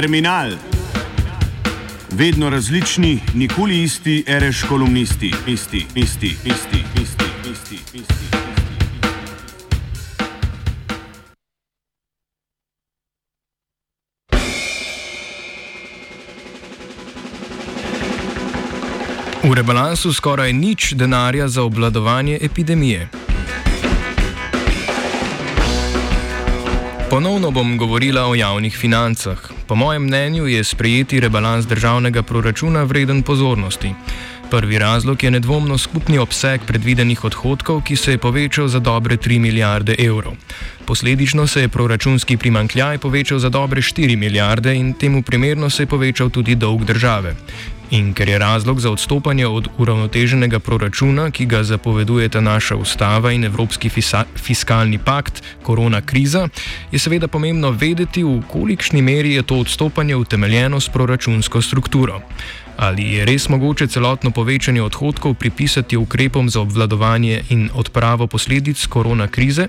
Terminal. Vedno različni, nikoli isti, reš kolumnisti, isti, isti, isti, isti, isti, isti. V rebalansu skoraj nič denarja za obvladovanje epidemije. Ponovno bom govorila o javnih financah. Po mojem mnenju je sprejeti rebalans državnega proračuna vreden pozornosti. Prvi razlog je nedvomno skupni obseg predvidenih odhodkov, ki se je povečal za dobre 3 milijarde evrov. Posledično se je proračunski primankljaj povečal za dobre 4 milijarde in temu primerno se je povečal tudi dolg države. In ker je razlog za odstopanje od uravnoteženega proračuna, ki ga zapovedujeta naša ustava in Evropski fiskalni pakt, korona kriza, je seveda pomembno vedeti, v kolikšni meri je to odstopanje utemeljeno s proračunsko strukturo. Ali je res mogoče celotno povečanje odhodkov pripisati ukrepom za obvladovanje in odpravo posledic korona krize?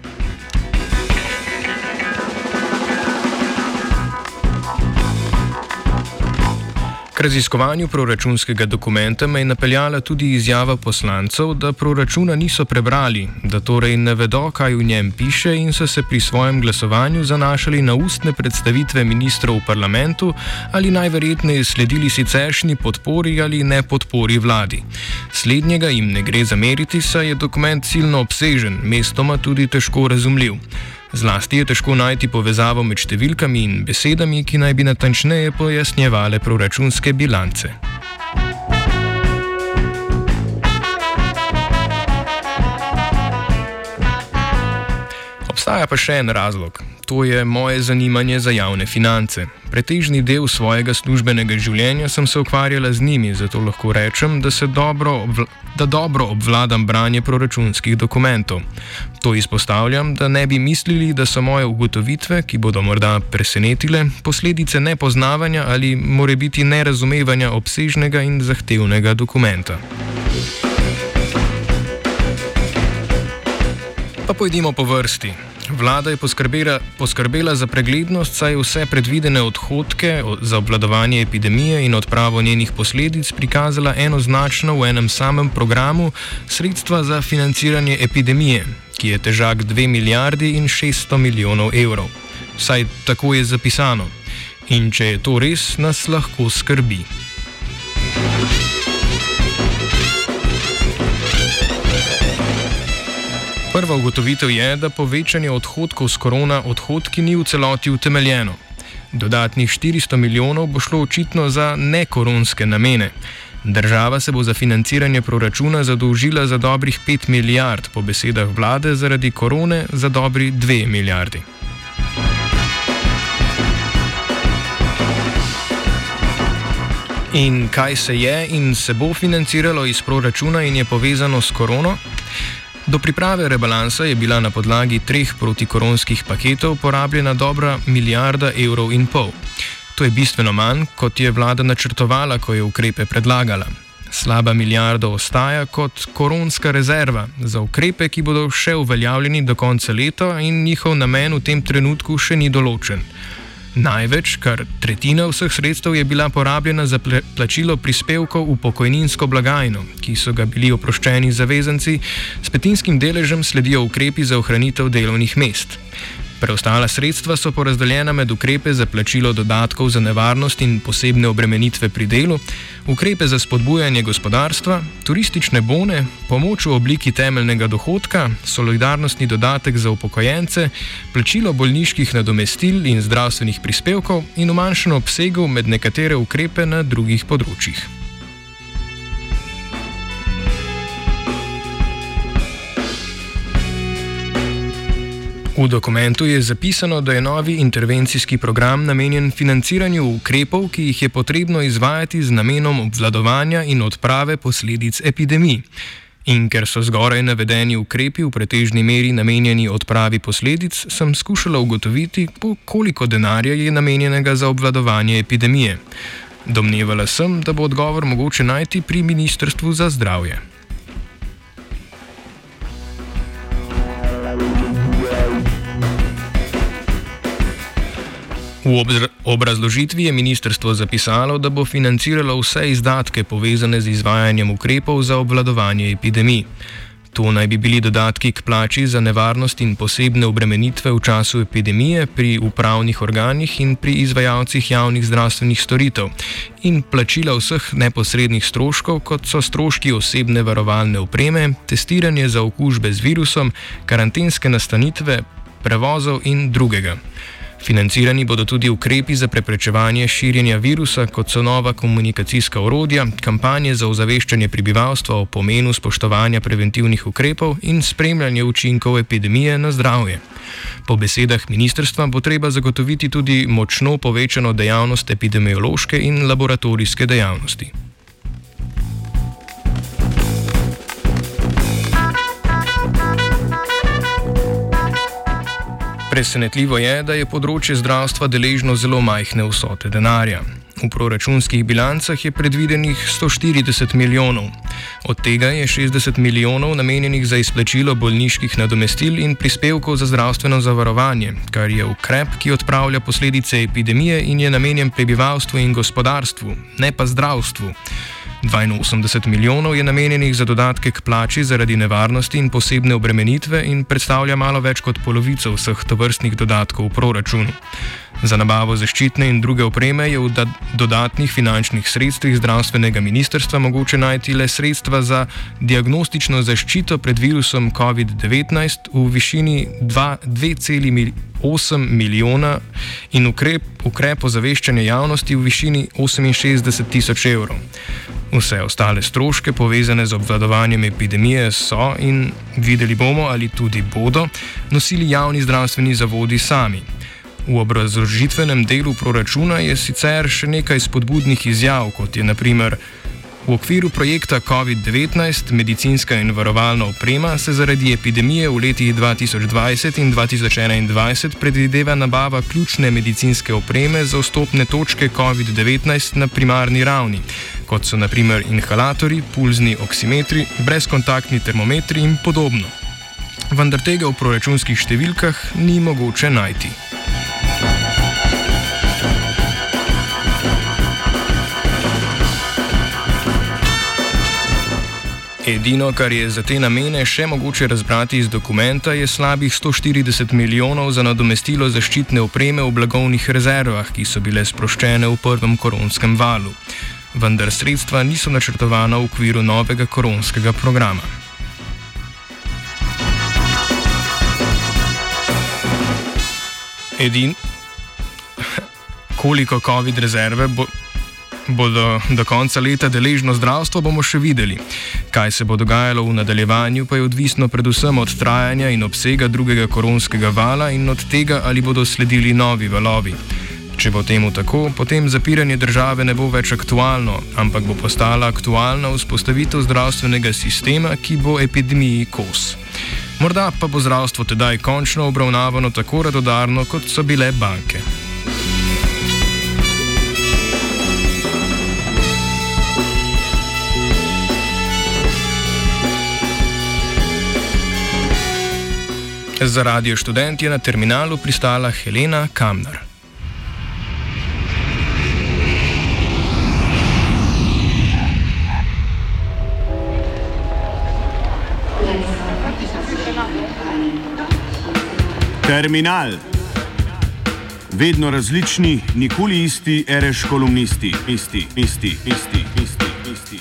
K raziskovanju proračunskega dokumenta me je napeljala tudi izjava poslancev, da proračuna niso prebrali, da torej ne vedo, kaj v njem piše in so se pri svojem glasovanju zanašali na ustne predstavitve ministrov v parlamentu ali najverjetneje sledili siceršnji podpori ali ne podpori vladi. Slednjega jim ne gre zameriti, saj je dokument ciljno obsežen, mestoma tudi težko razumljiv. Zlasti je težko najti povezavo med številkami in besedami, ki naj bi natančneje pojasnjevale proračunske bilance. Obstaja pa še en razlog. To je moje zanimanje za javne finance. Pretežni del svojega službenega življenja sem se ukvarjala z njimi, zato lahko rečem, da, dobro, da dobro obvladam branje proračunskih dokumentov. To izpostavljam, da ne bi mislili, da so moje ugotovitve, ki bodo morda presenetile, posledice nepoznavanja ali morebiti nerazumevanja obsežnega in zahtevnega dokumenta. Pa pojdimo po vrsti. Vlada je poskrbela, poskrbela za preglednost, saj vse predvidene odhodke za obvladovanje epidemije in odpravo njenih posledic prikazala enoznačno v enem samem programu sredstva za financiranje epidemije, ki je težak 2 milijardi in 600 milijonov evrov. Saj tako je zapisano. In če je to res, nas lahko skrbi. Prva ugotovitev je, da povečanje odhodkov s korona odhodki ni v celoti utemeljeno. Dodatnih 400 milijonov bo šlo očitno za nekoronske namene. Država se bo za financiranje proračuna zadolžila za dobrih 5 milijard, po besedah vlade zaradi korone za dobri 2 milijardi. In kaj se je in se bo financiralo iz proračuna in je povezano s korono? Do priprave rebalansa je bila na podlagi treh protikoronskih paketov porabljena dobra milijarda evrov in pol. To je bistveno manj, kot je vlada načrtovala, ko je ukrepe predlagala. Slaba milijarda ostaja kot koronska rezerva za ukrepe, ki bodo še uveljavljeni do konca leta in njihov namen v tem trenutku še ni določen. Največ, kar tretjina vseh sredstev, je bila porabljena za plačilo prispevkov v pokojninsko blagajno, ki so ga bili oproščeni zavezanci, s petinskim deležem sledijo ukrepi za ohranitev delovnih mest. Preostala sredstva so porazdeljena med ukrepe za plačilo dodatkov za nevarnost in posebne obremenitve pri delu, ukrepe za spodbujanje gospodarstva, turistične bone, pomoč v obliki temeljnega dohodka, solidarnostni dodatek za upokojence, plačilo bolniških nadomestil in zdravstvenih prispevkov in v manjšem obsegu med nekatere ukrepe na drugih področjih. V dokumentu je zapisano, da je novi intervencijski program namenjen financiranju ukrepov, ki jih je potrebno izvajati z namenom obvladovanja in odprave posledic epidemij. In ker so zgoraj navedeni ukrepi v pretežni meri namenjeni odpravi posledic, sem skušala ugotoviti, koliko denarja je namenjenega za obvladovanje epidemije. Domnevala sem, da bo odgovor mogoče najti pri Ministrstvu za zdravje. V obrazložitvi je ministrstvo zapisalo, da bo financiralo vse izdatke povezane z izvajanjem ukrepov za obvladovanje epidemije. To naj bi bili dodatki k plači za nevarnost in posebne obremenitve v času epidemije pri upravnih organih in pri izvajalcih javnih zdravstvenih storitev in plačila vseh neposrednih stroškov, kot so stroški osebne varovalne opreme, testiranje za okužbe z virusom, karantenske nastanitve, prevozov in drugega. Financirani bodo tudi ukrepi za preprečevanje širjenja virusa, kot so nova komunikacijska orodja, kampanje za ozaveščanje prebivalstva o pomenu spoštovanja preventivnih ukrepov in spremljanje učinkov epidemije na zdravje. Po besedah ministrstva bo treba zagotoviti tudi močno povečano dejavnost epidemiološke in laboratorijske dejavnosti. Presenetljivo je, da je področje zdravstva deležno zelo majhne vsote denarja. V proračunskih bilancah je predvidenih 140 milijonov. Od tega je 60 milijonov namenjenih za izplačilo bolniških nadomestil in prispevkov za zdravstveno zavarovanje, kar je ukrep, ki odpravlja posledice epidemije in je namenjen prebivalstvu in gospodarstvu, ne pa zdravstvu. 82 milijonov je namenjenih za dodatke k plači zaradi nevarnosti in posebne obremenitve in predstavlja malo več kot polovico vseh tovrstnih dodatkov v proračunu. Za nabavo zaščitne in druge opreme je v dodatnih finančnih sredstvih zdravstvenega ministrstva mogoče najti le sredstva za diagnostično zaščito pred virusom COVID-19 v višini 2,8 milijona in ukrep, ukrep ozaveščanja javnosti v višini 68 tisoč evrov. Vse ostale stroške povezane z obvladovanjem epidemije so in videli bomo, ali tudi bodo, nosili javni zdravstveni zavodi sami. V obrazložitvenem delu proračuna je sicer še nekaj spodbudnih izjav, kot je naprimer V okviru projekta COVID-19 medicinska in varovalna oprema se zaradi epidemije v letih 2020 in 2021 predvideva nabava ključne medicinske opreme za vstopne točke COVID-19 na primarni ravni, kot so naprimer inhalatori, pulzni oksimetri, brezkontaktni termometri in podobno. Vendar tega v proračunskih številkah ni mogoče najti. Edino, kar je za te namene še mogoče razbrati iz dokumenta, je slabih 140 milijonov za nadomestilo zaščitne opreme v blagovnih rezervah, ki so bile sproščene v prvem koronskem valu. Vendar sredstva niso načrtovana v okviru novega koronskega programa. Edin, koliko COVID rezerve bo bodo do konca leta deležno zdravstvo, bomo še videli. Kaj se bo dogajalo v nadaljevanju, pa je odvisno predvsem od trajanja in obsega drugega koronskega vala in od tega, ali bodo sledili novi valovi. Če bo temu tako, potem zapiranje države ne bo več aktualno, ampak bo postala aktualna vzpostavitev zdravstvenega sistema, ki bo epidemiji kos. Morda pa bo zdravstvo tedaj končno obravnavano tako radodarno, kot so bile banke. Za radio študent je na terminalu pristala Helena Kamner. Terminal. Vedno različni, nikoli isti, ereš kolumnisti, isti, isti, isti.